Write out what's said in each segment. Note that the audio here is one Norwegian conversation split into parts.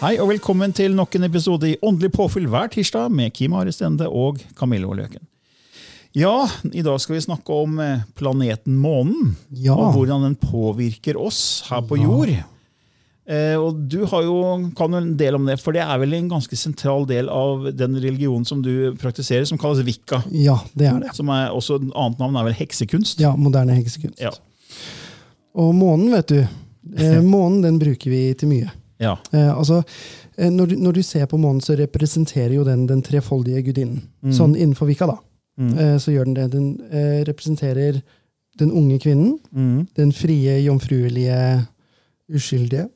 Hei og velkommen til nok en episode i Åndelig påfyll hver tirsdag med Kim Are Stende og Camillo Løken. Ja, i dag skal vi snakke om eh, planeten Månen. Ja. Og hvordan den påvirker oss her på jord. Eh, og du har jo, kan jo en del om det, for det er vel en ganske sentral del av den religionen som du praktiserer, som kalles vikka. Ja, det er det. Som er også et annet navn er vel heksekunst. Ja, Moderne heksekunst. Ja. Og månen, vet du. Eh, månen den bruker vi til mye. Ja. Eh, altså, eh, når, du, når du ser på månen, så representerer jo den den trefoldige gudinnen. Sånn innenfor Vika, da. Eh, så gjør den det. Den eh, representerer den unge kvinnen. Mm. Den frie, jomfruelige, uskyldige.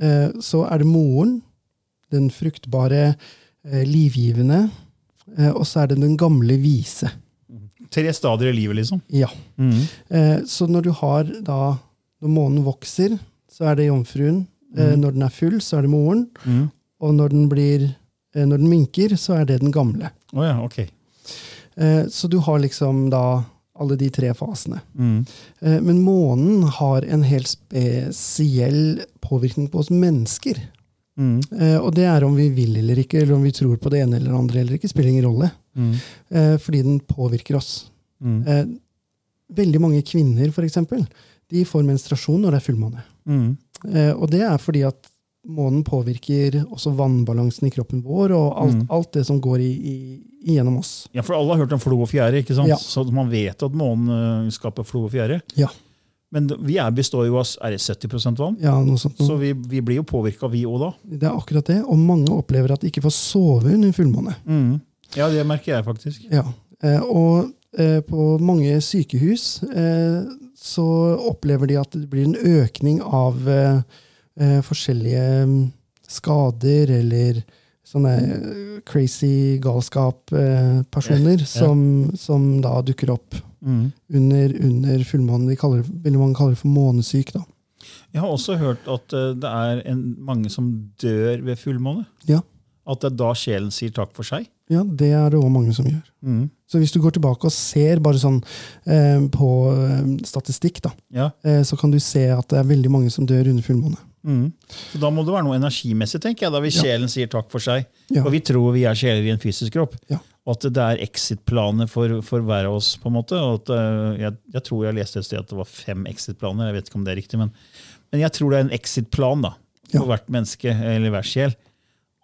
Eh, så er det moren. Den fruktbare, eh, livgivende. Og så er det den gamle vise. Tre stadier i livet, liksom. Ja. Mm. Eh, så når du har da Når månen vokser, så er det jomfruen. Eh, når den er full, så er det moren. Mm. Og når den blir eh, Når den minker, så er det den gamle. Oh ja, ok. Eh, så du har liksom da alle de tre fasene. Mm. Men månen har en helt spesiell påvirkning på oss mennesker. Mm. Og det er om vi vil eller ikke, eller om vi tror på det ene eller andre eller ikke, spiller ingen rolle. Mm. Fordi den påvirker oss. Mm. Veldig mange kvinner, for eksempel, de får menstruasjon når det er fullmåne. Mm. Eh, og det er fordi at månen påvirker også vannbalansen i kroppen vår, og alt, Mm. alt det som går i, i, gjennom oss. Ja, for alle har hørt om flo og fjære, ikke sant? Ja. så man vet at månen øh, skaper flo og fjære. Ja, Men vi er, består jo av er det 70% vann, ja noe sånt. så vi, vi blir jo påvirka, vi òg da. Det er akkurat det. Og mange opplever at de ikke får sove under fullmåne. Mm. Ja, det merker jeg faktisk. Ja. Eh, og eh, på mange sykehus eh, så opplever de at det blir en økning av eh, eh, forskjellige mm, skader eller sånne eh, crazy galskap-personer som, som da dukker opp Mm. under, under fullmånen. De kaller, det- man kaller det for månesyk. da. Jeg har også hørt at øh, det er en, mange som dør ved fullmåne. Ja. At det er da sjelen sier takk for seg. Ja, det er det òg mange som gjør. Mm. Så hvis du går tilbake og ser bare sånn eh, på eh, statistikk, da, Ja. eh, så kan du se at det er veldig mange som dør under fullmåne. Mm. Så da må det være noe energimessig, tenker jeg, da hvis Ja. sjelen sier takk for seg. Ja. Og vi tror vi er sjeler i en fysisk kropp. Og at det er exit-planer for, for hver av oss. på en måte. At, øh, jeg, jeg tror jeg leste et sted at det var fem exit-planer. Jeg vet ikke om det er riktig, men, men jeg tror det er en exit-plan da, for hvert menneske eller hver sjel.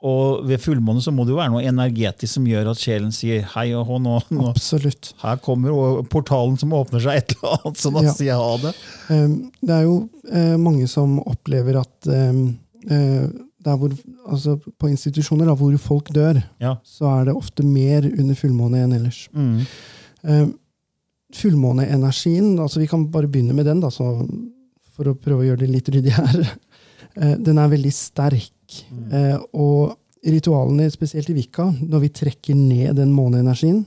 Og ved fullmåne så må det jo være noe energetisk som gjør at sjelen sier hei og hå, nå, nå, Absolutt. her kommer portalen som åpner seg et eller annet, så da Ja. sier jeg ha det. Det er jo eh, mange som opplever at eh, der hvor, altså på institusjoner da, hvor folk dør, Ja. så er det ofte mer under fullmåne enn ellers. Mm. Uh, fullmåneenergien, altså vi kan bare begynne med den, da, så, for å prøve å gjøre det litt ryddig her. Uh, den er veldig sterk. Eh, og ritualene, spesielt i Vika, når vi trekker ned den måneenergien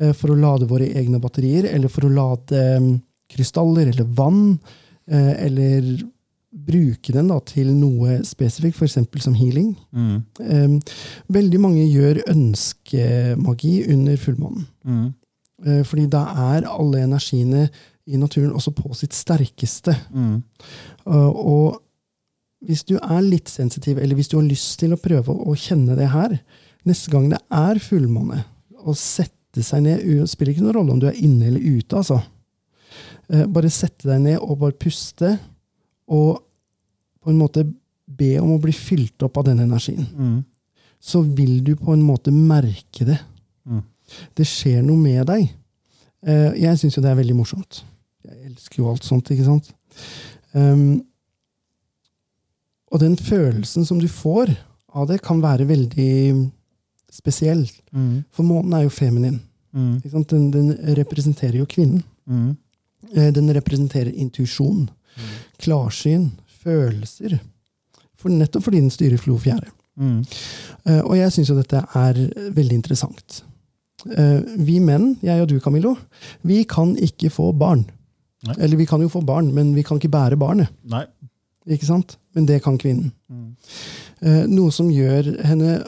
eh, for å lade våre egne batterier, eller for å lade um, krystaller eller vann, eh, eller bruke den da, til noe spesifikt, f.eks. som healing. Mm. Veldig mange gjør ønskemagi under fullmånen. Mm. Eh, Fordi da er alle energiene i naturen også på sitt sterkeste. Mm. Og hvis du er litt sensitiv, eller hvis du har lyst til å prøve å kjenne det her, neste gang det er fullmåne, å sette sette seg ned Det spiller ikke noen rolle om du er inne eller ute, altså. Eh, bare sette deg ned og bare puste, og på en måte be om å bli fylt opp av den energien. Mm. Så vil du på en måte merke det. Mm. Det skjer noe med deg. Eh, jeg syns jo det er veldig morsomt. Jeg elsker jo alt sånt, ikke sant? Um, og den følelsen som du får av det, kan være veldig spesiell. Mm. For månen er jo feminin. Mm. Den, den representerer jo kvinnen. Mm. Eh, Den representerer intuisjon, klarsyn, følelser. For nettopp fordi den styrer flo fjære. Mm. Eh, Og jeg syns jo dette er veldig interessant. Eh, Vi menn, jeg og du Camillo, vi kan ikke få barn. Nei. Eller vi kan jo få barn, men vi kan ikke bære barnet. Nei. Ikke sant? Men det kan kvinnen. Mm. Eh, Noe som gjør henne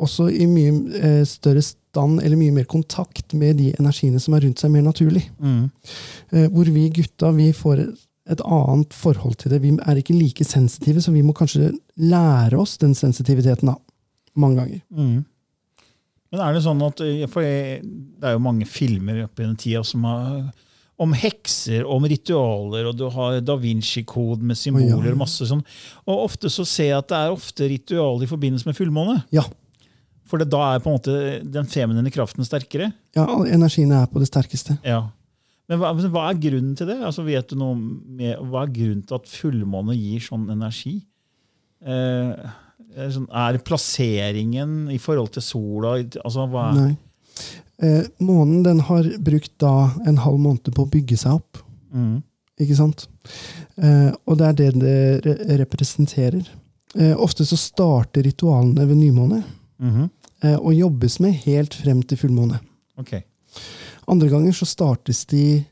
også i mye eh, større stand, eller mye mer kontakt med de energiene som er rundt seg, mer naturlig. Mm. Eh, Hvor vi gutta vi får et annet forhold til det. Vi er ikke like sensitive, så vi må kanskje lære oss den sensitiviteten da. Mange ganger. Mm. Men er det sånn at For det er jo mange filmer opp den tida som har om hekser, om ritualer, og du har Da Vinci-kode med symboler. Og masse sånn. Og ofte så ser jeg at det er ofte ritualer i forbindelse med fullmåne. Ja. For det, da er på en måte den feminine kraften sterkere. ja, energien er på det sterkeste. Ja. Men hva, men hva er grunnen til det? Altså, vet du noe med, Hva er grunnen til at fullmåne gir sånn energi? Eh, er, sånn, er plasseringen i forhold til sola? Altså, hva Nei. Eh, månen den har brukt da en halv måned på å bygge seg opp. Mm. Ikke sant? Eh, og det er det det re representerer. Eh, ofte så starter ritualene ved nymåne Mhm. eh, og jobbes med helt frem til fullmåne. Okay. Andre ganger så startes de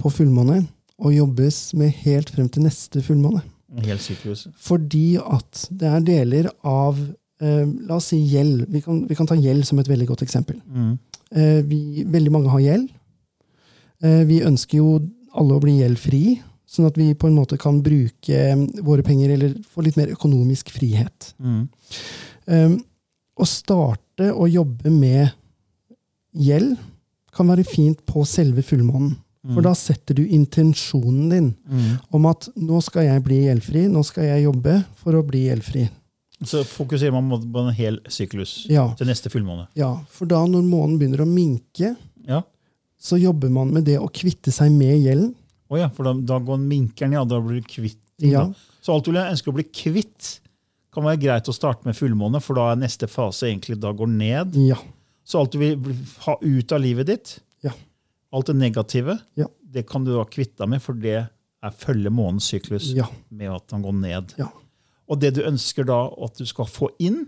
på fullmåne og jobbes med helt frem til neste fullmåne. Helt hel syklus. Fordi at det er deler av La oss si gjeld. Vi kan, vi kan ta gjeld som et veldig godt eksempel. Mm. Eh, vi, veldig mange har gjeld. Eh, vi ønsker jo alle å bli gjeldfri, sånn at vi på en måte kan bruke eh, våre penger eller få litt mer økonomisk frihet. Mm. Um, å starte å jobbe med gjeld kan være fint på selve fullmånen. For da setter du intensjonen din Mm. om at nå skal jeg bli gjeldfri, nå skal jeg jobbe for å bli gjeldfri. Så fokuserer man på- en hel syklus Ja, til neste fullmåne. ja, for da når månen begynner å minke, Ja. så jobber man med det å kvitte seg med gjelden. Å ja, for da, da går minkeren, ja. Da blir du kvitt Ja. Så alt du ønsker å bli kvitt, kan være greit å starte med fullmåne, for da er neste fase egentlig da går ned. Ja. Så alt du vil ha ut av livet ditt, Ja. alt det negative, Ja. det kan du da kvitte deg med, for det er følge månens syklus med at den går ned. Ja. Og det du ønsker da at du skal få inn,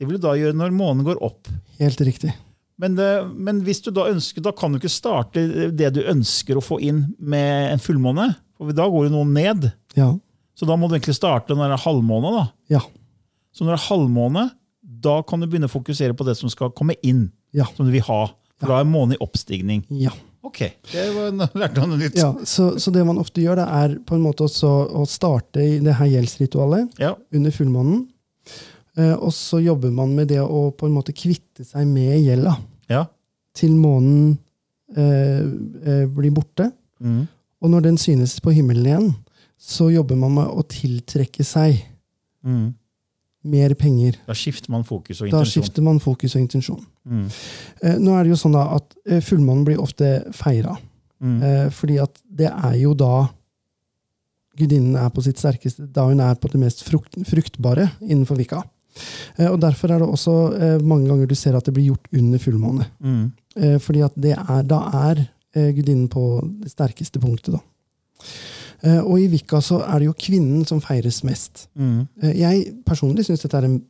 det vil du da gjøre når månen går opp. Helt riktig. Men, det, men hvis du da ønsker, da kan du ikke starte det du ønsker å få inn med en fullmåne. For da går jo noen ned. Ja. Så da må du egentlig starte når det er halvmåne. da. Ja. Så når det er halvmåne, da kan du begynne å fokusere på det som skal komme inn. Ja. Som du vil ha. For da er månen i oppstigning. Ja. Ok, det var lærte noe nytt. ja. Så, så det man ofte gjør, da, er på en måte også å starte i det her gjeldsritualet Ja. under fullmånen. Eh, og så jobber man med det å på en måte kvitte seg med gjelda ja. til månen eh, eh, blir borte. Mm. Og når den synes på himmelen igjen, så jobber man med å tiltrekke seg Mm. Mer penger. Da skifter man fokus og Da intensjon. skifter man fokus og intensjon. Mm. Eh, nå er det jo sånn da at eh, fullmånen blir ofte feira. Mm. Eh, fordi at det er jo da gudinnen er på sitt sterkeste, da hun er på det mest frukt, fruktbare innenfor Vika. Eh, og Derfor er det også eh, mange ganger du ser at det blir gjort under fullmåne. Mm. Eh, fordi at det er, da er gudinnen på det sterkeste punktet. da. Eh, og i Vika så er det jo kvinnen som feires mest. Mm. Eh, jeg personlig syns dette er en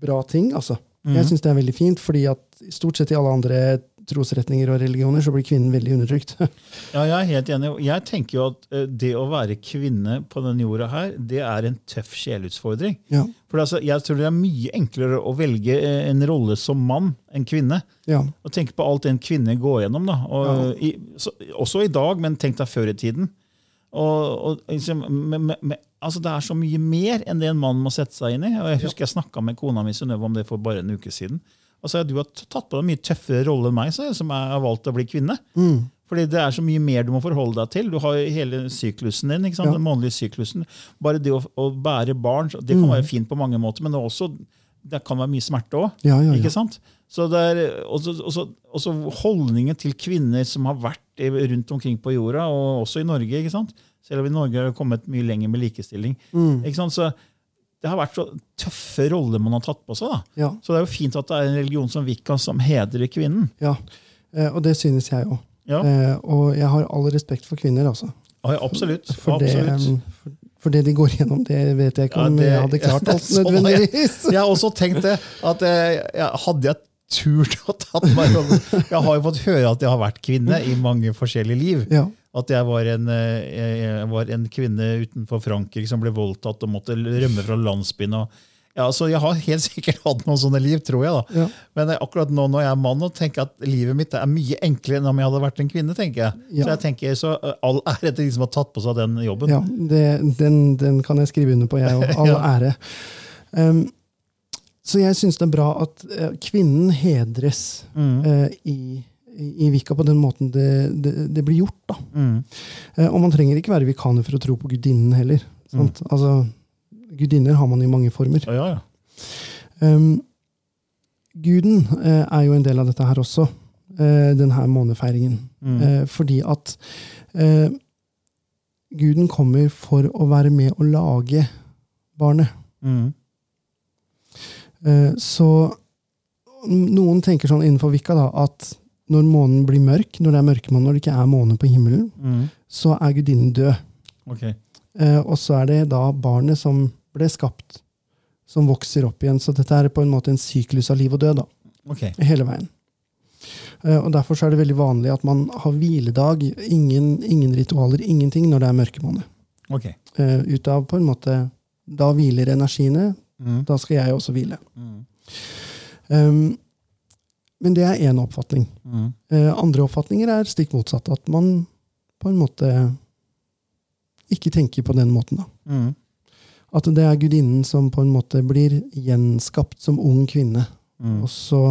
bra ting. altså. Jeg Mm. syns det er veldig fint, fordi at stort sett i alle andre trosretninger og religioner så blir kvinnen veldig undertrykt. Ja, jeg er helt enig. Jeg tenker jo at eh, det å være kvinne på denne jorda her, det er en tøff sjelutfordring. ja, For altså, jeg tror det er mye enklere å velge en rolle som mann enn kvinne. ja, Og tenke på alt en kvinne går gjennom. da. Og, i, så, også i dag, men tenk deg før i tiden. Og, og liksom, med, med, altså Det er så mye mer enn det en mann må sette seg inn i. Og Jeg husker jeg snakka med kona mi Synnøve om det for bare en uke siden. Altså, Du har tatt på deg en mye tøffere rolle enn meg, som jeg har valgt å bli kvinne. Mm. Fordi det er så mye mer du må forholde deg til. Du har jo hele syklusen din. Ja. Den månedlige syklusen. Bare det å, å bære barn, det kan være fint på mange måter, men det, er også, det kan være mye smerte òg. Ja, ja, ja. Ikke sant? Så det er også, også, også holdningen til kvinner som har vært rundt omkring på jorda, og også i Norge. ikke sant? Selv om i Norge har det kommet mye lenger med likestilling. Mm. Ikke sant? Så det har vært så tøffe roller man har tatt på seg. da. Ja, Så det er jo fint at det er en religion som Wicca som hedrer kvinnen. ja. Eh, og det synes jeg òg. Ja, Eh, og jeg har all respekt for kvinner, altså. ja absolutt. For det, absolutt. for, for det de går gjennom, det vet jeg ikke Ja, om det- jeg hadde klart alt ja, nødvendigvis. Jeg har også tenkt det. at jeg, ja, Hadde jeg turt å tatt meg rollen Jeg har jo fått høre at jeg har vært kvinne i mange forskjellige liv. Ja, At jeg var en, eh, jeg jeg var en kvinne utenfor Frankrike som ble voldtatt og måtte rømme fra landsbyen. Og, ja, så Jeg har helt sikkert hatt noen sånne liv, tror jeg. da. ja, Men eh, akkurat nå når jeg er mann, og tenker at livet mitt er mye enklere enn om jeg hadde vært en kvinne. tenker jeg. Ja. Så jeg tenker, så eh, all ære til de som har tatt på seg den jobben. ja det, den, den kan jeg skrive under på, jeg òg. All Ja. ære. Um, så jeg syns det er bra at eh, kvinnen hedres Mm. uh, i, i Vika på den måten det, det, det blir gjort. da. Mm. Eh, og man trenger ikke være vikaner for å tro på gudinnen heller. Sant? Mm. Altså, Gudinner har man i mange former. Ja, ja, ja. Um, guden eh, er jo en del av dette her også, eh, den her månefeiringen. Mm. Eh, fordi at eh, guden kommer for å være med å lage barnet. Mm. Eh, så noen tenker sånn innenfor Vikka da, at når månen blir mørk, når det er mørkemåne, når det ikke er måne på himmelen, Mm. så er gudinnen død. Okay. Eh, og så er det da barnet som ble skapt, som vokser opp igjen. Så dette er på en måte en syklus av liv og død, da, Okay. hele veien. Eh, og Derfor så er det veldig vanlig at man har hviledag, ingen, ingen ritualer, ingenting, når det er mørkemåne. Okay. Eh, ut av på en måte Da hviler energiene, Mm. da skal jeg også hvile. Mm. Um, men det er én oppfatning. Mm. Eh, andre oppfatninger er stikk motsatt. At man på en måte ikke tenker på den måten. da. At det er gudinnen som på en måte blir gjenskapt som ung kvinne. Mm. Og så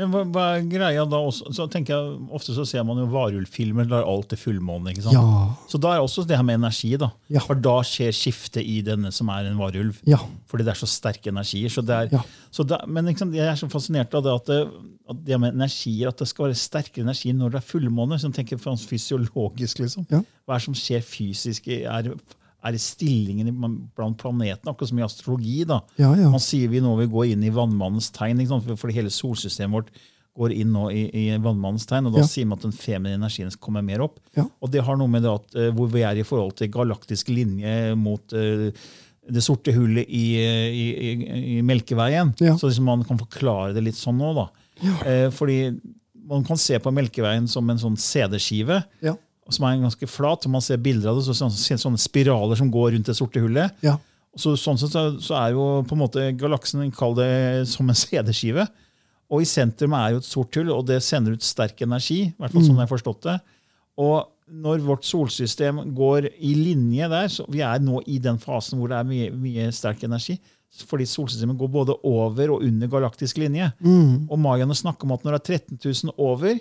Men hva, hva er greia da også? Så tenker jeg, Ofte så ser man jo varulvfilmer der alt er fullmåne. ikke sant? Ja. Så da er også det her med energi. da. Ja. For da skjer skiftet i denne som er en varulv. Ja. Fordi det er så sterke energier. Så det er, så da, men sant, jeg er så fascinert av det at, det at det med energier, at det skal være sterkere energi når det er fullmåne. Så jeg tenker jeg fysiologisk, liksom. Hva er det som skjer fysisk? Er, er stillingen blant planetene? Akkurat som i astrologi. da. Ja, ja. Man sier vi nå vil gå inn i vannmannens tegn, fordi hele solsystemet vårt går inn nå i, i vannmannens tegn, og da Ja. sier man at den feminine energien skal komme mer opp. Og det har noe med det at uh, hvor vi er i forhold til galaktisk linje mot uh, det sorte hullet i, i, i, Melkeveien. Så liksom man kan forklare det litt sånn nå. da. Eh, fordi man kan se på Melkeveien som en sånn CD-skive Ja. Som er ganske flat. og Man ser bilder av det, så ser man sånne spiraler som går rundt det sorte hullet. ja. Så, sånn sett så, så er jo på en måte galaksen kall det som en CD-skive. Og i sentrum er jo et sort hull, og det sender ut sterk energi. i hvert fall sånn jeg har forstått det. Og når vårt solsystem går i linje der, så vi er nå i den fasen hvor det er mye, mye sterk energi, fordi solsystemet går både over og under galaktisk linje. Mm. Og mayaene snakker om at når det er 13 000 over,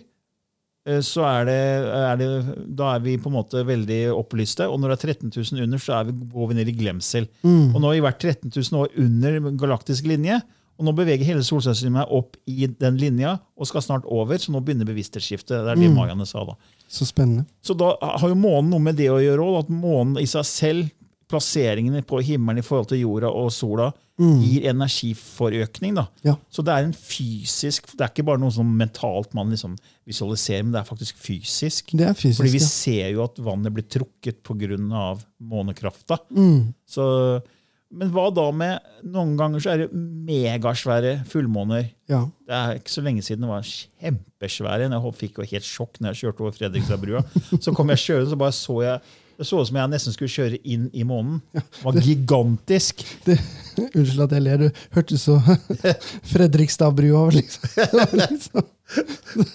så er det, er det, da er vi på en måte veldig opplyste. Og når det er 13 000 under, så vi, går vi ned i glemsel. Mm. Og nå har vi vært 13 000 år under galaktisk linje. Og nå beveger hele solsystemet opp i den linja og skal snart over, så nå begynner bevissthetsskiftet. Det er det Mm. mayaene sa da. Så spennende. Så da har jo månen noe med det å gjøre òg. At månen i seg selv, plasseringene på himmelen i forhold til jorda og sola, gir energiforøkning. Ja. Så det er en fysisk Det er ikke bare noe sånn mentalt man liksom visualiserer, men det er faktisk fysisk. Det er fysisk, Fordi vi ja. ser jo at vannet blir trukket pga. månekrafta. Mm. Så, men hva da med Noen ganger så er det megasvære fullmåner. Ja. Det er ikke så lenge siden det var kjempesvære. Jeg fikk jo helt sjokk når jeg kjørte over Fredrikstadbrua. Så kom jeg kjørende, så bare så jeg det så ut som jeg nesten skulle kjøre inn i månen. Det var gigantisk. Det, unnskyld at jeg ler, Du hørtes så Fredrikstadbrua var liksom, liksom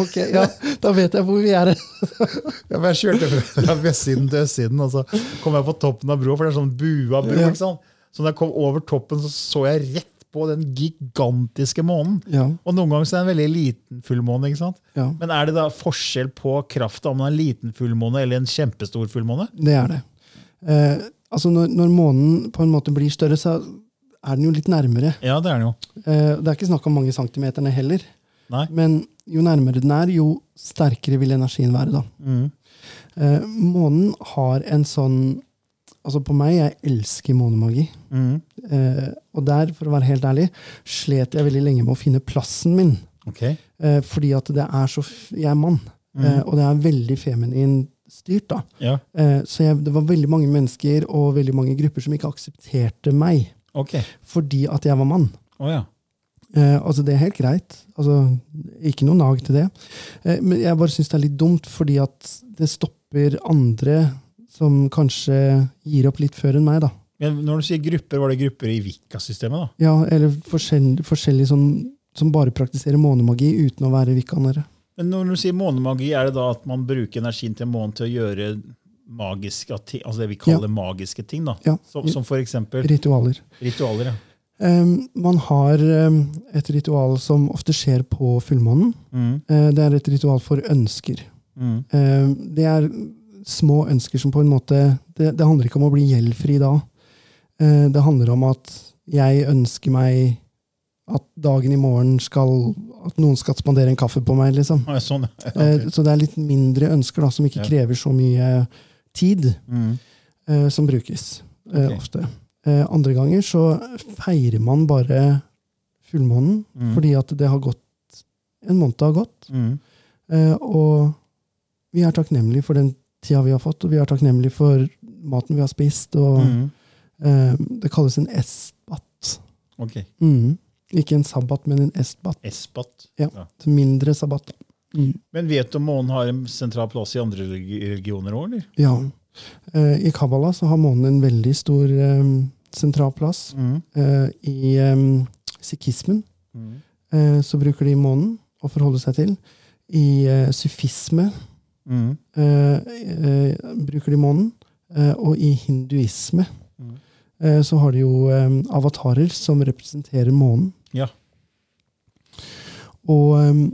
Ok, ja, da vet jeg hvor vi er. Ja, men jeg kjørte fra vestsiden til østsiden, og så kom jeg på toppen av broa, for det er sånn bua bro. Ja. ikke sant? Så når jeg kom over toppen, så så jeg rett på den gigantiske månen. Ja, Og noen ganger så er det en veldig liten fullmåne. ikke sant? ja, Men er det da forskjell på krafta om man har en liten fullmåne eller en kjempestor fullmåne? det er det. Eh, altså når, når månen på en måte blir større, så er den jo litt nærmere. Ja, det er den jo. Eh, det er ikke snakk om mange centimeterne heller. Nei. Men jo nærmere den er, jo sterkere vil energien være. da. Mm. Eh, månen har en sånn Altså på meg, jeg elsker månemagi. Mm. Eh, og der, for å være helt ærlig, slet jeg veldig lenge med å finne plassen min. Ok. Eh, fordi at det er så Jeg er mann, eh, og det er veldig feminin styrt. da. Ja, Eh, så jeg, det var veldig mange mennesker og veldig mange grupper som ikke aksepterte meg ok. fordi at jeg var mann. Oh, ja. Eh, altså Det er helt greit. Altså, ikke noe nag til det. Eh, men jeg bare syns det er litt dumt, fordi at det stopper andre som kanskje gir opp litt før enn meg. da. Men når du sier grupper, var det grupper i Vika-systemet? da? Ja, Eller forskjellige, forskjellige som, som bare praktiserer månemagi uten å være vikanere. Men når du sier månemagi, er det da at man bruker energien til månen til å gjøre magiske ting, altså det vi kaller magiske ting? da? Ja. Som, som for eksempel Ritualer. ritualer? ja. Um, man har um, et ritual som ofte skjer på fullmånen. Mm. Uh, det er et ritual for ønsker. Mm. Uh, det er små ønsker som på en måte Det, det handler ikke om å bli gjeldfri da. Eh, det handler om at jeg ønsker meg at dagen i morgen skal At noen skal spandere en kaffe på meg, liksom. Ah, sånn, okay. Eh, så det er litt mindre ønsker, da, som ikke krever så mye tid, Mm. eh, som brukes eh, Ok. ofte. Eh, andre ganger så feirer man bare fullmånen Mm. fordi at det har gått En måned har gått, Mm. eh, og vi er takknemlige for den tida vi har fått, og vi er takknemlige for maten vi har spist, og Mm. eh, det kalles en esbat. Ok. Mm. Ikke en sabbat, men en esbat. Esbat? Ja. Mindre sabbat. Mm. Men vet du om månen har en sentral plass i andre religioner òg? Ja. Eh, I Kabbala så har månen en veldig stor eh, sentral plass. Mm. Eh, I eh, sikhismen Mm. eh, så bruker de månen å forholde seg til. I sufisme Mm. eh, eh, bruker de månen. Eh, og i hinduisme Mm. eh, så har de jo avatarer som representerer månen. Ja. Og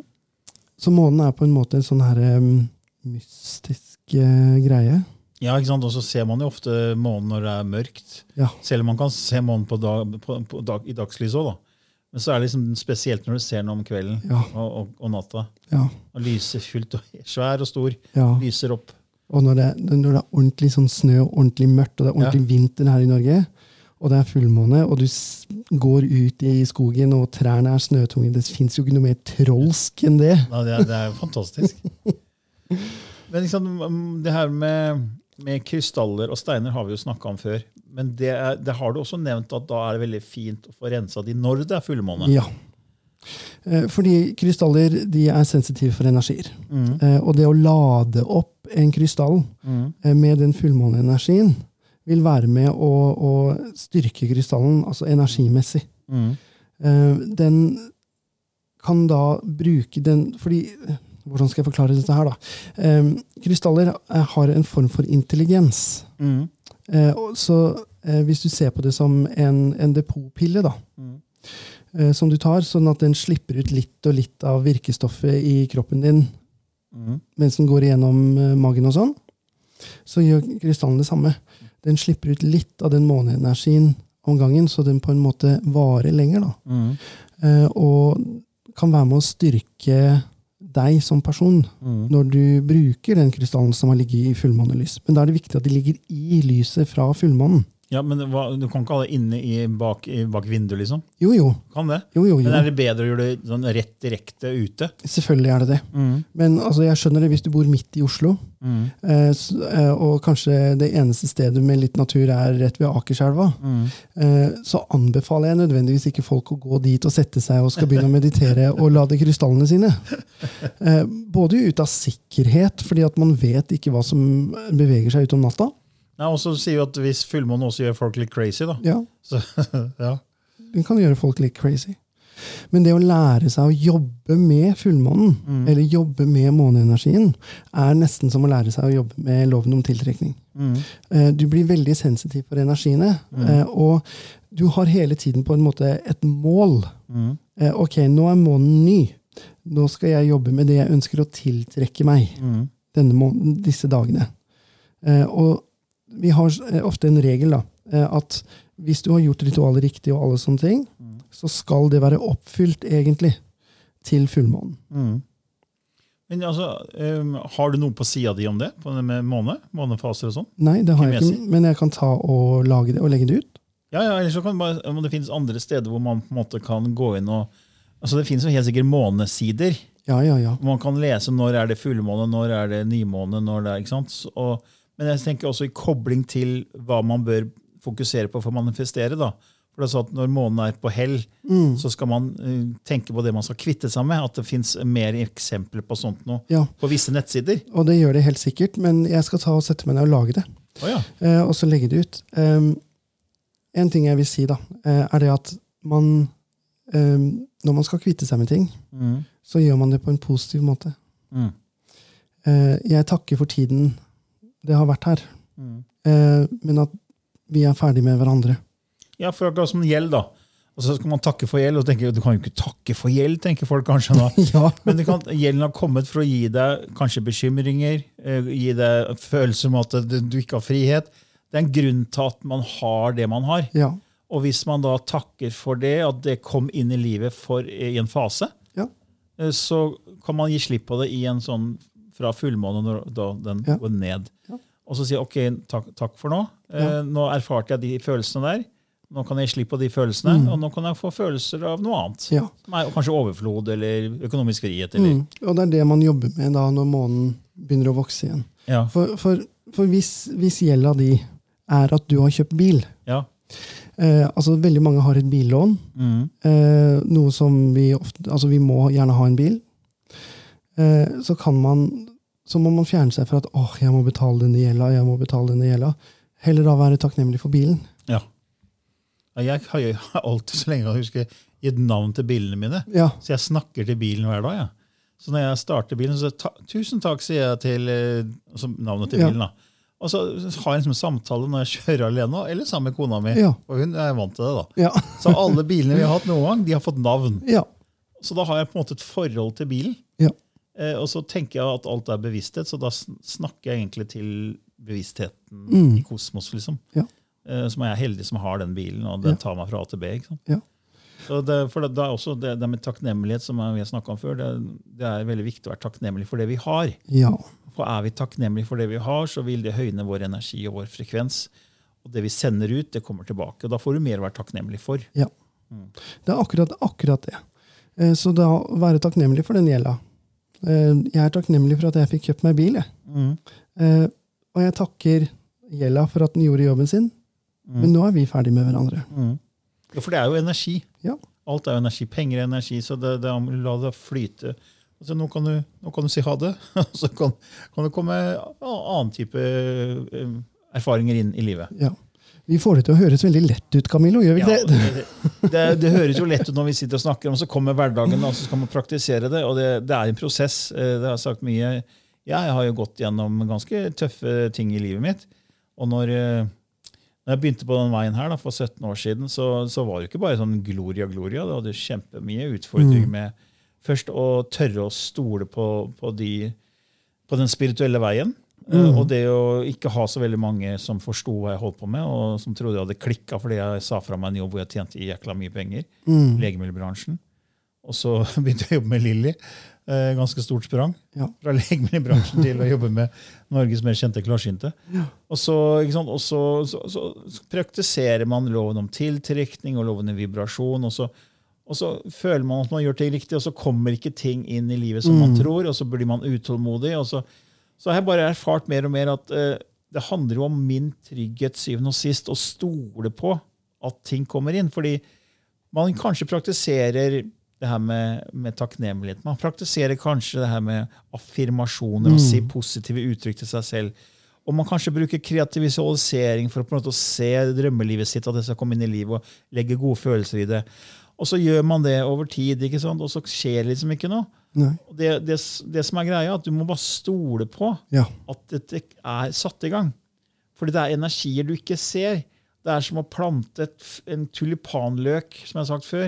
Så månen er på en måte en sånn her eh, mystisk eh, greie. Ja, ikke sant? Og så ser man jo ofte månen når det er mørkt. Ja. Selv om man kan se månen på dag, på, på dag, i dagslys òg, da. Men så er det liksom spesielt når du ser den om kvelden Ja. og, og, og natta. Ja. Og lyser fullt og svær og stor. ja. Lyser opp. Og når det, når det er ordentlig sånn snø og ordentlig mørkt, og det er ordentlig vinter her i Norge, og det er fullmåne, og du går ut i skogen, og trærne er snøtunge Det fins jo ikke noe mer trolsk enn det. Ja, det, er, det er jo fantastisk. Men liksom, det her med, med krystaller og steiner har vi jo snakka om før. Men det, er, det har du også nevnt at da er det veldig fint å få rensa de når det er fullmåne. Ja. Eh, Fordi krystaller de er sensitive for energier. Mm. Eh, Og det å lade opp en krystall Mm. eh, med den fullmåneenergien vil være med å, å styrke krystallen, altså energimessig. Mm. Den kan da bruke den Fordi Hvordan skal jeg forklare dette her, da? Krystaller har en form for intelligens. Mm. Eh, Så eh, hvis du ser på det som en, en depotpille, da, Mm. eh, som du tar, sånn at den slipper ut litt og litt av virkestoffet i kroppen din Mm. mens den går igjennom magen og sånn, så gjør krystallen det samme. Den slipper ut litt av den måneenergien om gangen, så den på en måte varer lenger. da. Mm. Og kan være med å styrke deg som person Mm. når du bruker den krystallen som har ligget i fullmånelys. Men da er det viktig at de ligger i lyset fra fullmånen. Ja, men hva, Du kan ikke ha det inne i, bak, i, bak vinduet, liksom? Jo, jo. Kan det? jo, jo, jo. Men er det bedre å gjøre det sånn rett direkte ute? Selvfølgelig er det det. Men altså, jeg skjønner det hvis du bor midt i Oslo, Mm. eh, så, eh, og kanskje det eneste stedet med litt natur er rett ved Akerselva. Mm. Eh, så anbefaler jeg nødvendigvis ikke folk å gå dit og sette seg og skal begynne å meditere og lade krystallene sine. Eh, både ut av sikkerhet, fordi at man vet ikke hva som beveger seg ute om natta. Nei, og så sier jo at Hvis fullmåne også gjør folk litt crazy, da. Ja, Så, ja. Den kan gjøre folk litt crazy. Men det å lære seg å jobbe med fullmånen, Mm. eller jobbe med måneenergien, er nesten som å lære seg å jobbe med loven om tiltrekning. Mm. Eh, Du blir veldig sensitiv for energiene, mm. og du har hele tiden på en måte et mål. Mm. Eh, Ok, nå er månen ny. Nå skal jeg jobbe med det jeg ønsker å tiltrekke meg Mm. denne måneden, disse dagene. Eh, og vi har eh, ofte en regel da, eh, at hvis du har gjort ritualet riktig, og alle sånne ting, så skal det være oppfylt egentlig til fullmånen. Mm. Men altså, um, Har du noe på sida di om det? På det med måne? Månefaser og sånn? Nei, det har jeg Ikke men jeg kan ta og lage det og legge det ut. Ja, ja, eller så kan bare, om det finnes andre steder hvor man på en måte kan gå inn og altså Det finnes jo helt sikkert månesider. Ja, ja, ja. Man kan lese når er det fullmåne, når er det nymåne. når det er, ikke sant? Og, men jeg tenker også i kobling til hva man bør fokusere på for å manifestere. da. For det er sånn at Når månen er på hell, så skal man eh, tenke på det man skal kvitte seg med. At det fins mer eksempler på sånt nå ja. på visse nettsider. Og det gjør det helt sikkert, men jeg skal ta og sette meg ned og lage det. Oh, ja. eh, og så legge det ut. Um, en ting jeg vil si, da, eh, er det at man um, Når man skal kvitte seg med ting, Mm. så gjør man det på en positiv måte. Mm. Eh, jeg takker for tiden det har vært her, Mm. eh, men at vi er ferdig med hverandre. Ja, for akkurat som gjeld, da. Og så skal man takke for gjeld, og tenker, du kan jo ikke takke for gjeld, tenker folk kanskje. da. ja. Men kan, gjelden har kommet for å gi deg kanskje bekymringer, eh, gi deg følelse om at du, du ikke har frihet. Det er en grunn til at man har det man har. ja. Og hvis man da takker for det, at det kom inn i livet for, i en fase, Ja. eh, så kan man gi slipp på det i en sånn fra fullmåne når da den Ja. går ned. Ja. Og så si ok, takk, takk for nå. Eh, Nå erfarte jeg de følelsene der. Nå kan jeg slippe slipp på de følelsene, og nå kan jeg få følelser av noe annet. Mm. Ja. Som er kanskje overflod eller økonomisk frihet. Eller, Mm. Og det er det man jobber med da når månen begynner å vokse igjen. ja, For, for, for hvis, hvis gjelda di er at du har kjøpt bil ja. eh, altså Veldig mange har et billån. Mm, Eh, noe som vi ofte Altså, vi må gjerne ha en bil. Eh, så kan man Så må man fjerne seg fra at åh, jeg må betale denne gjelda, jeg må betale denne gjelda. Heller da være takknemlig for bilen. ja. Jeg har jo alltid så lenge jeg husker gitt navn til bilene mine. Ja. Så jeg snakker til bilen hver dag. Ja. Så når jeg starter bilen, så ta, tusen takk, sier jeg til eh, altså navnet til Ja. bilen. da. Og så har jeg liksom en samtale når jeg kjører alene, eller sammen med kona mi. Ja. Og hun er vant til det. da. Ja. Så alle bilene vi har hatt noen gang, de har fått navn. ja. Så da har jeg på en måte et forhold til bilen. Ja. Eh, og så tenker jeg at alt er bevissthet, så da snakker jeg egentlig til bevisstheten Mm. i kosmos. liksom. Ja. Eh, som er jeg heldig som har den bilen, og den tar meg fra A til B. ikke sant? Ja. Så det, for det, det er også det, det med takknemlighet som vi har snakket om før, det, det er veldig viktig å være takknemlig for det vi har. Ja. For er vi takknemlige for det vi har, så vil det høyne vår energi og vår frekvens. Og det vi sender ut, det kommer tilbake. Og da får du mer å være takknemlig for. ja. Det er akkurat, akkurat det. Eh, Så da være takknemlig for den gjelda. Eh, Jeg er takknemlig for at jeg fikk kjøpt meg bil. Jeg. Mm. Eh, Og jeg takker gjelda for at den gjorde jobben sin. Men nå er vi ferdig med hverandre. Mm. Ja, for det er jo energi. Ja. Alt er jo energi. Penger er energi, så det, det, la det flyte. Altså, nå, kan du, nå kan du si ha det, og så kan, kan det komme annen type eh, erfaringer inn i livet. Ja. Vi får det til å høres veldig lett ut, Camillo. Gjør vi Ja, ikke det? det, det, det høres jo lett ut når vi sitter og snakker men så kommer hverdagen, og så skal man praktisere det. og Det, det er en prosess. eh, Det har sagt mye. Jeg har jo gått gjennom ganske tøffe ting i livet mitt. Og når, eh, når jeg begynte på den veien her da, for 17 år siden, så, så var det ikke bare sånn gloria, gloria. Det hadde kjempemye utfordringer med først å tørre å stole på, på, de, på den spirituelle veien. Eh, Og det å ikke ha så veldig mange som forsto hva jeg holdt på med, og som trodde jeg hadde klikka fordi jeg sa fra meg en jobb hvor jeg tjente jækla mye penger. Mm. Legemiddelbransjen. Og så begynte jeg å jobbe med Lilly. Eh, ganske stort sprang. Ja. Fra legemiddelbransjen til å jobbe med Norges mer kjente klarsynte. Og, så, og så, så, så, praktiserer man loven om tiltrekning og loven om vibrasjon. Og så, og så føler man at man gjør ting riktig, og så kommer ikke ting inn i livet som man tror, og så blir man utålmodig. og så, så har jeg bare erfart mer og mer at eh, det handler jo om min trygghet syvende og sist, å stole på at ting kommer inn. Fordi man kanskje praktiserer det her med, med takknemlighet. Man praktiserer kanskje det her med affirmasjoner og si positive uttrykk til seg selv. Og man kanskje bruker kreativ visualisering for å på en måte se drømmelivet sitt, at det skal komme inn i livet og legge gode følelser i det. Og så gjør man det over tid, ikke sant? og så skjer liksom ikke noe. Det, det, det som er greia, er at du må bare stole på Ja. at dette er satt i gang. Fordi det er energier du ikke ser. Det er som å plante et, en tulipanløk, som jeg har sagt før,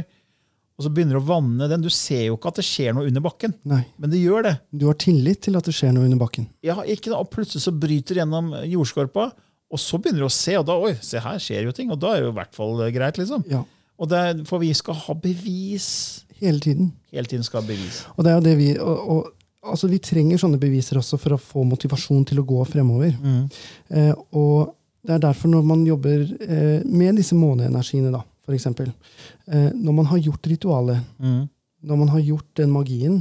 og så begynner du å vanne den. Du ser jo ikke at det skjer noe under bakken, Nei. men det gjør det. Du har tillit til at det skjer noe under bakken. Ja, ikke da, og Plutselig så bryter det gjennom jordskorpa, og så begynner du å se, og da oi, se her skjer jo ting. Og da er det jo i hvert fall eh, greit. liksom. Ja. Og det For vi skal ha bevis. Hele tiden. Hele tiden skal ha bevis. Og det er jo det vi og, og, altså Vi trenger sånne beviser også for å få motivasjon til å gå fremover. Eh, og det er derfor når man jobber eh, med disse måneenergiene, da, for eksempel, eh, Når man har gjort ritualet, når man har gjort den magien,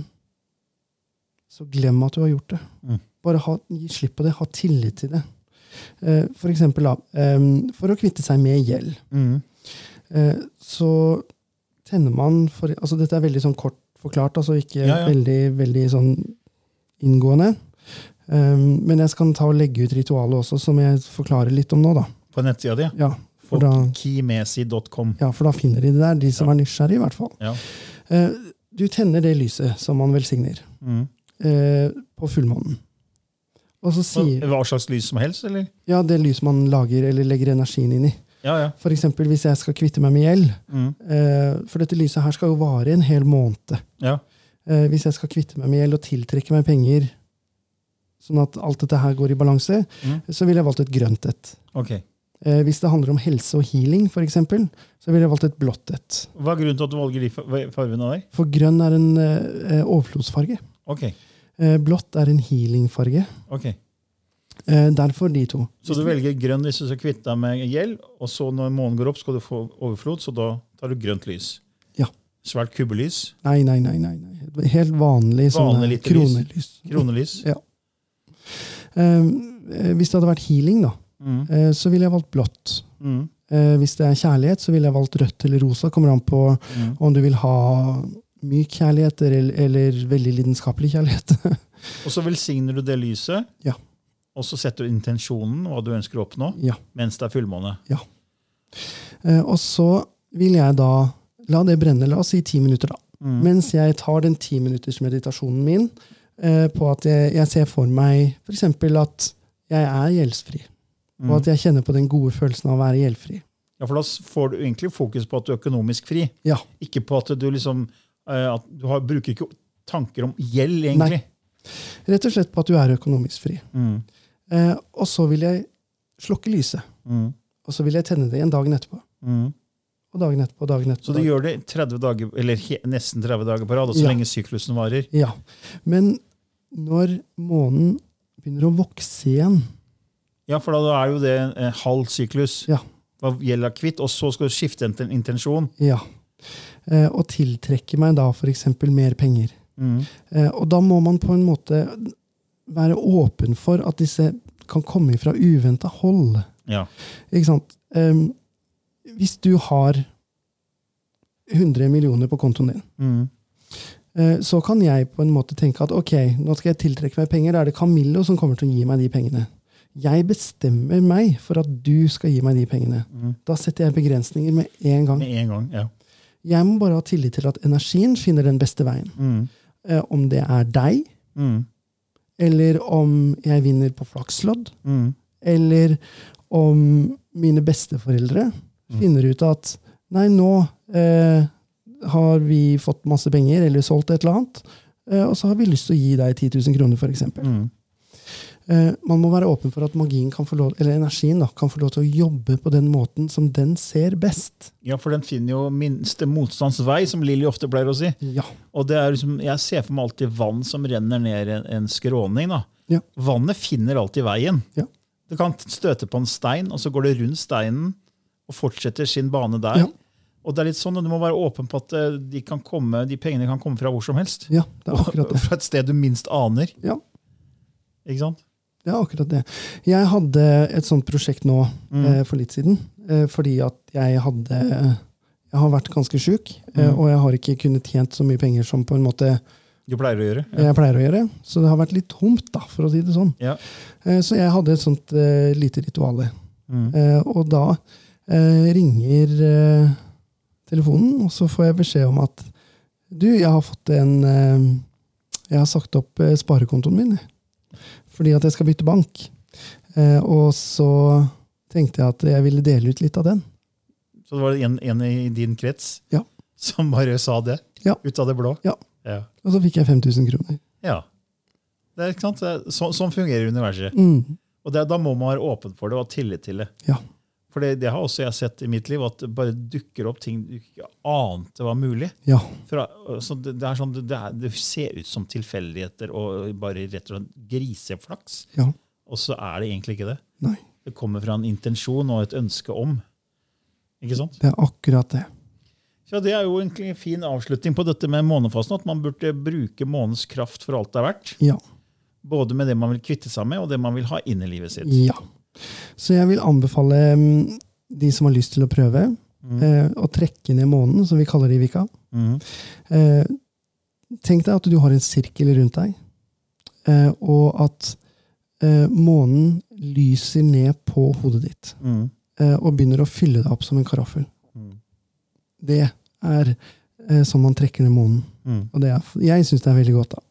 så glem at du har gjort det. Mm. Bare ha, gi slipp på det. Ha tillit til det. Eh, for eksempel, da, eh, for å kvitte seg med gjeld. Mm. Eh, så tenner man for, altså Dette er veldig sånn kort forklart, altså ikke Ja, ja. veldig veldig sånn inngående. Um, men jeg skal ta og legge ut ritualet også, som jeg forklarer litt om nå. da. På nettsida di. Ja, for da, ja, for da finner de det der, de som Ja. er nysgjerrige, i hvert fall. Ja. Uh, du tenner det lyset som man velsigner, Mm. uh, på fullmånen. Hva slags lys som helst, eller? Ja, det lyset man lager eller legger energien inn i. Ja, ja. Eksempel hvis jeg skal kvitte meg med gjeld. Mm. Eh, for dette lyset her skal jo vare en hel måned. ja. Eh, hvis jeg skal kvitte meg med gjeld og tiltrekke meg penger, sånn at alt dette her går i balanse, Mm. så ville jeg valgt et grønt et. Okay. Eh, hvis det handler om helse og healing, for eksempel, så ville jeg valgt et blått et. Hva er grunnen til at du valger de fa- fargene der? For grønn er en eh, overflodsfarge. Okay. Eh, blått er en healingfarge. ok. Eh, derfor de to. Så du velger grønn hvis du skal kvitte deg med gjeld, og så når månen går opp, skal du få overflod, så da tar du grønt lys. Ja. Svært kubbelys. Nei, nei, nei. nei. Helt vanlig, Vanlig lite lys. kronelys. Kronelys. Ja. Eh, eh, hvis det hadde vært healing, da, Mm. eh, så ville jeg valgt blått. Mm. Eh, hvis det er kjærlighet, så ville jeg valgt rødt eller rosa. Kommer an på Mm. om du vil ha myk kjærlighet eller, eller veldig lidenskapelig kjærlighet. Og så velsigner du det lyset, Ja. Og så setter du intensjonen, hva du ønsker å oppnå, ja. mens det er fullmåne. Ja. og så vil jeg da la det brenne, la oss si ti minutter, da. Mm. Mens jeg tar den ti minutters meditasjonen min eh, på at jeg, jeg ser for meg f.eks. at jeg er gjeldsfri. Mm. Og at jeg kjenner på den gode følelsen av å være gjeldfri. Ja, for da får du egentlig fokus på at du er økonomisk fri. Ja. Ikke på at du liksom eh, at du har, bruker ikke tanker om gjeld, egentlig. Rett og slett på at du er økonomisk fri. Mm. Eh, og så vil jeg slukke lyset. Mm. Og så vil jeg tenne det igjen dagen etterpå. Mm. Og dagen etterpå og dagen etterpå. Så du gjør det 30 dager, eller nesten 30 dager på rad, og så Ja. lenge syklusen varer. Ja. Men når månen begynner å vokse igjen Ja, for da er jo det en, halv syklus. Ja. Hva gjelder kvitt, og så skal du skifte en intensjon. ja, eh, og tiltrekke meg da f.eks. mer penger Mm. eh, Og da må man på en måte være åpen for at disse kan komme fra uventa hold. Ja. Ikke sant? Um, hvis du har 100 millioner på kontoen din, Mm. uh, så kan jeg på en måte tenke at ok, nå skal jeg tiltrekke meg penger. Da er det Camillo som kommer til å gi meg de pengene. Jeg bestemmer meg for at du skal gi meg de pengene. Mm. Da setter jeg begrensninger med en gang. Med en gang. ja. Jeg må bare ha tillit til at energien finner den beste veien. Mm. Uh, om det er deg, Mm. Eller om jeg vinner på flakslodd, Mm. eller om mine besteforeldre Mm. finner ut at nei, nå eh, har vi fått masse penger, eller solgt et eller annet, eh, og så har vi lyst til å gi deg 10 000 kroner, f.eks. Mm. Eh, man må være åpen for at magien kan få lov, eller energien da, kan få lov til å jobbe på den måten som den ser best. Ja, for den finner jo minste motstands vei, som Lilly ofte pleier å si. Ja. Og det er liksom, Jeg ser for meg alltid vann som renner ned en, en skråning. da. Ja. Vannet finner alltid veien. Ja. Du kan støte på en stein, og så går det rundt steinen og fortsetter sin bane der. Ja. Og det er litt sånn, og Du må være åpen på at eh, de, kan komme, de pengene kan komme fra hvor som helst. ja, det er akkurat det. Fra et sted du minst aner. Ja. Ikke sant? Det er akkurat det. Jeg hadde et sånt prosjekt nå Mm. eh, for litt siden. Eh, fordi at jeg hadde Jeg har vært ganske sjuk, eh, Mm. og jeg har ikke kunnet tjent så mye penger som på en måte Du pleier å gjøre. jeg pleier å gjøre. Så det har vært litt tomt, da, for å si det sånn. Ja. Eh, så jeg hadde et sånt eh, lite rituale. Mm. Eh, og da eh, ringer telefonen, og så får jeg beskjed om at du, jeg har fått en Jeg har sagt opp sparekontoen min jeg. Fordi at jeg skal bytte bank. Eh, og så tenkte jeg at jeg ville dele ut litt av den. Så det var en, en i din krets Ja. som bare sa det? Ja. Ut av det blå? Ja. Ja. Og så fikk jeg 5000 kroner. ja. Det er, ikke sant? Så, sånn fungerer universet. Mm. Og det, da må man være åpen for det og ha tillit til det. Ja. For det, det har også jeg sett i mitt liv, at det bare dukker opp ting du ikke ante var mulig. Ja. Fra, så det, det, er sånn, er, det ser ut som tilfeldigheter og bare rett og slett griseflaks. Ja. Og så er det egentlig ikke det. Nei. Det kommer fra en intensjon og et ønske om. Ikke sant? Det er akkurat det. Ja, Det er jo egentlig en fin avslutning på dette med månefasen. At man burde bruke månens kraft for alt det er verdt. Ja. Både med det man vil kvitte seg med, og det man vil ha inn i livet sitt. Ja. Så jeg vil anbefale mm, de som har lyst til å prøve, eh, å trekke ned månen, som vi kaller det i Vika. Mm. Eh, tenk deg at du har en sirkel rundt deg, eh, og at eh, månen lyser ned på hodet ditt Mm. eh, og begynner å fylle deg opp som en karaffel. Mhm. Det er eh, sånn man trekker ned månen. Mhm. Og det er, jeg syns det er veldig godt. da.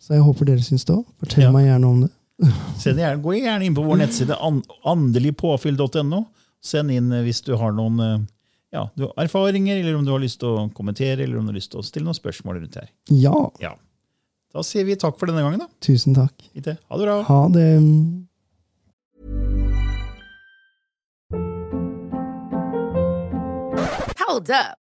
Så jeg håper dere syns det òg. Fortell Ja. meg gjerne om det. Send gjerne, gå gjerne inn på vår nettside andeligpåfyll.no. Send inn eh, hvis du har noen eh, ja, du har erfaringer, eller om du har lyst til å kommentere eller om du har lyst til å stille noen spørsmål rundt her. Ja, Ja. Da sier vi takk for denne gangen. da. tusen takk. Ite. Ha det bra. Ha det. Hold up.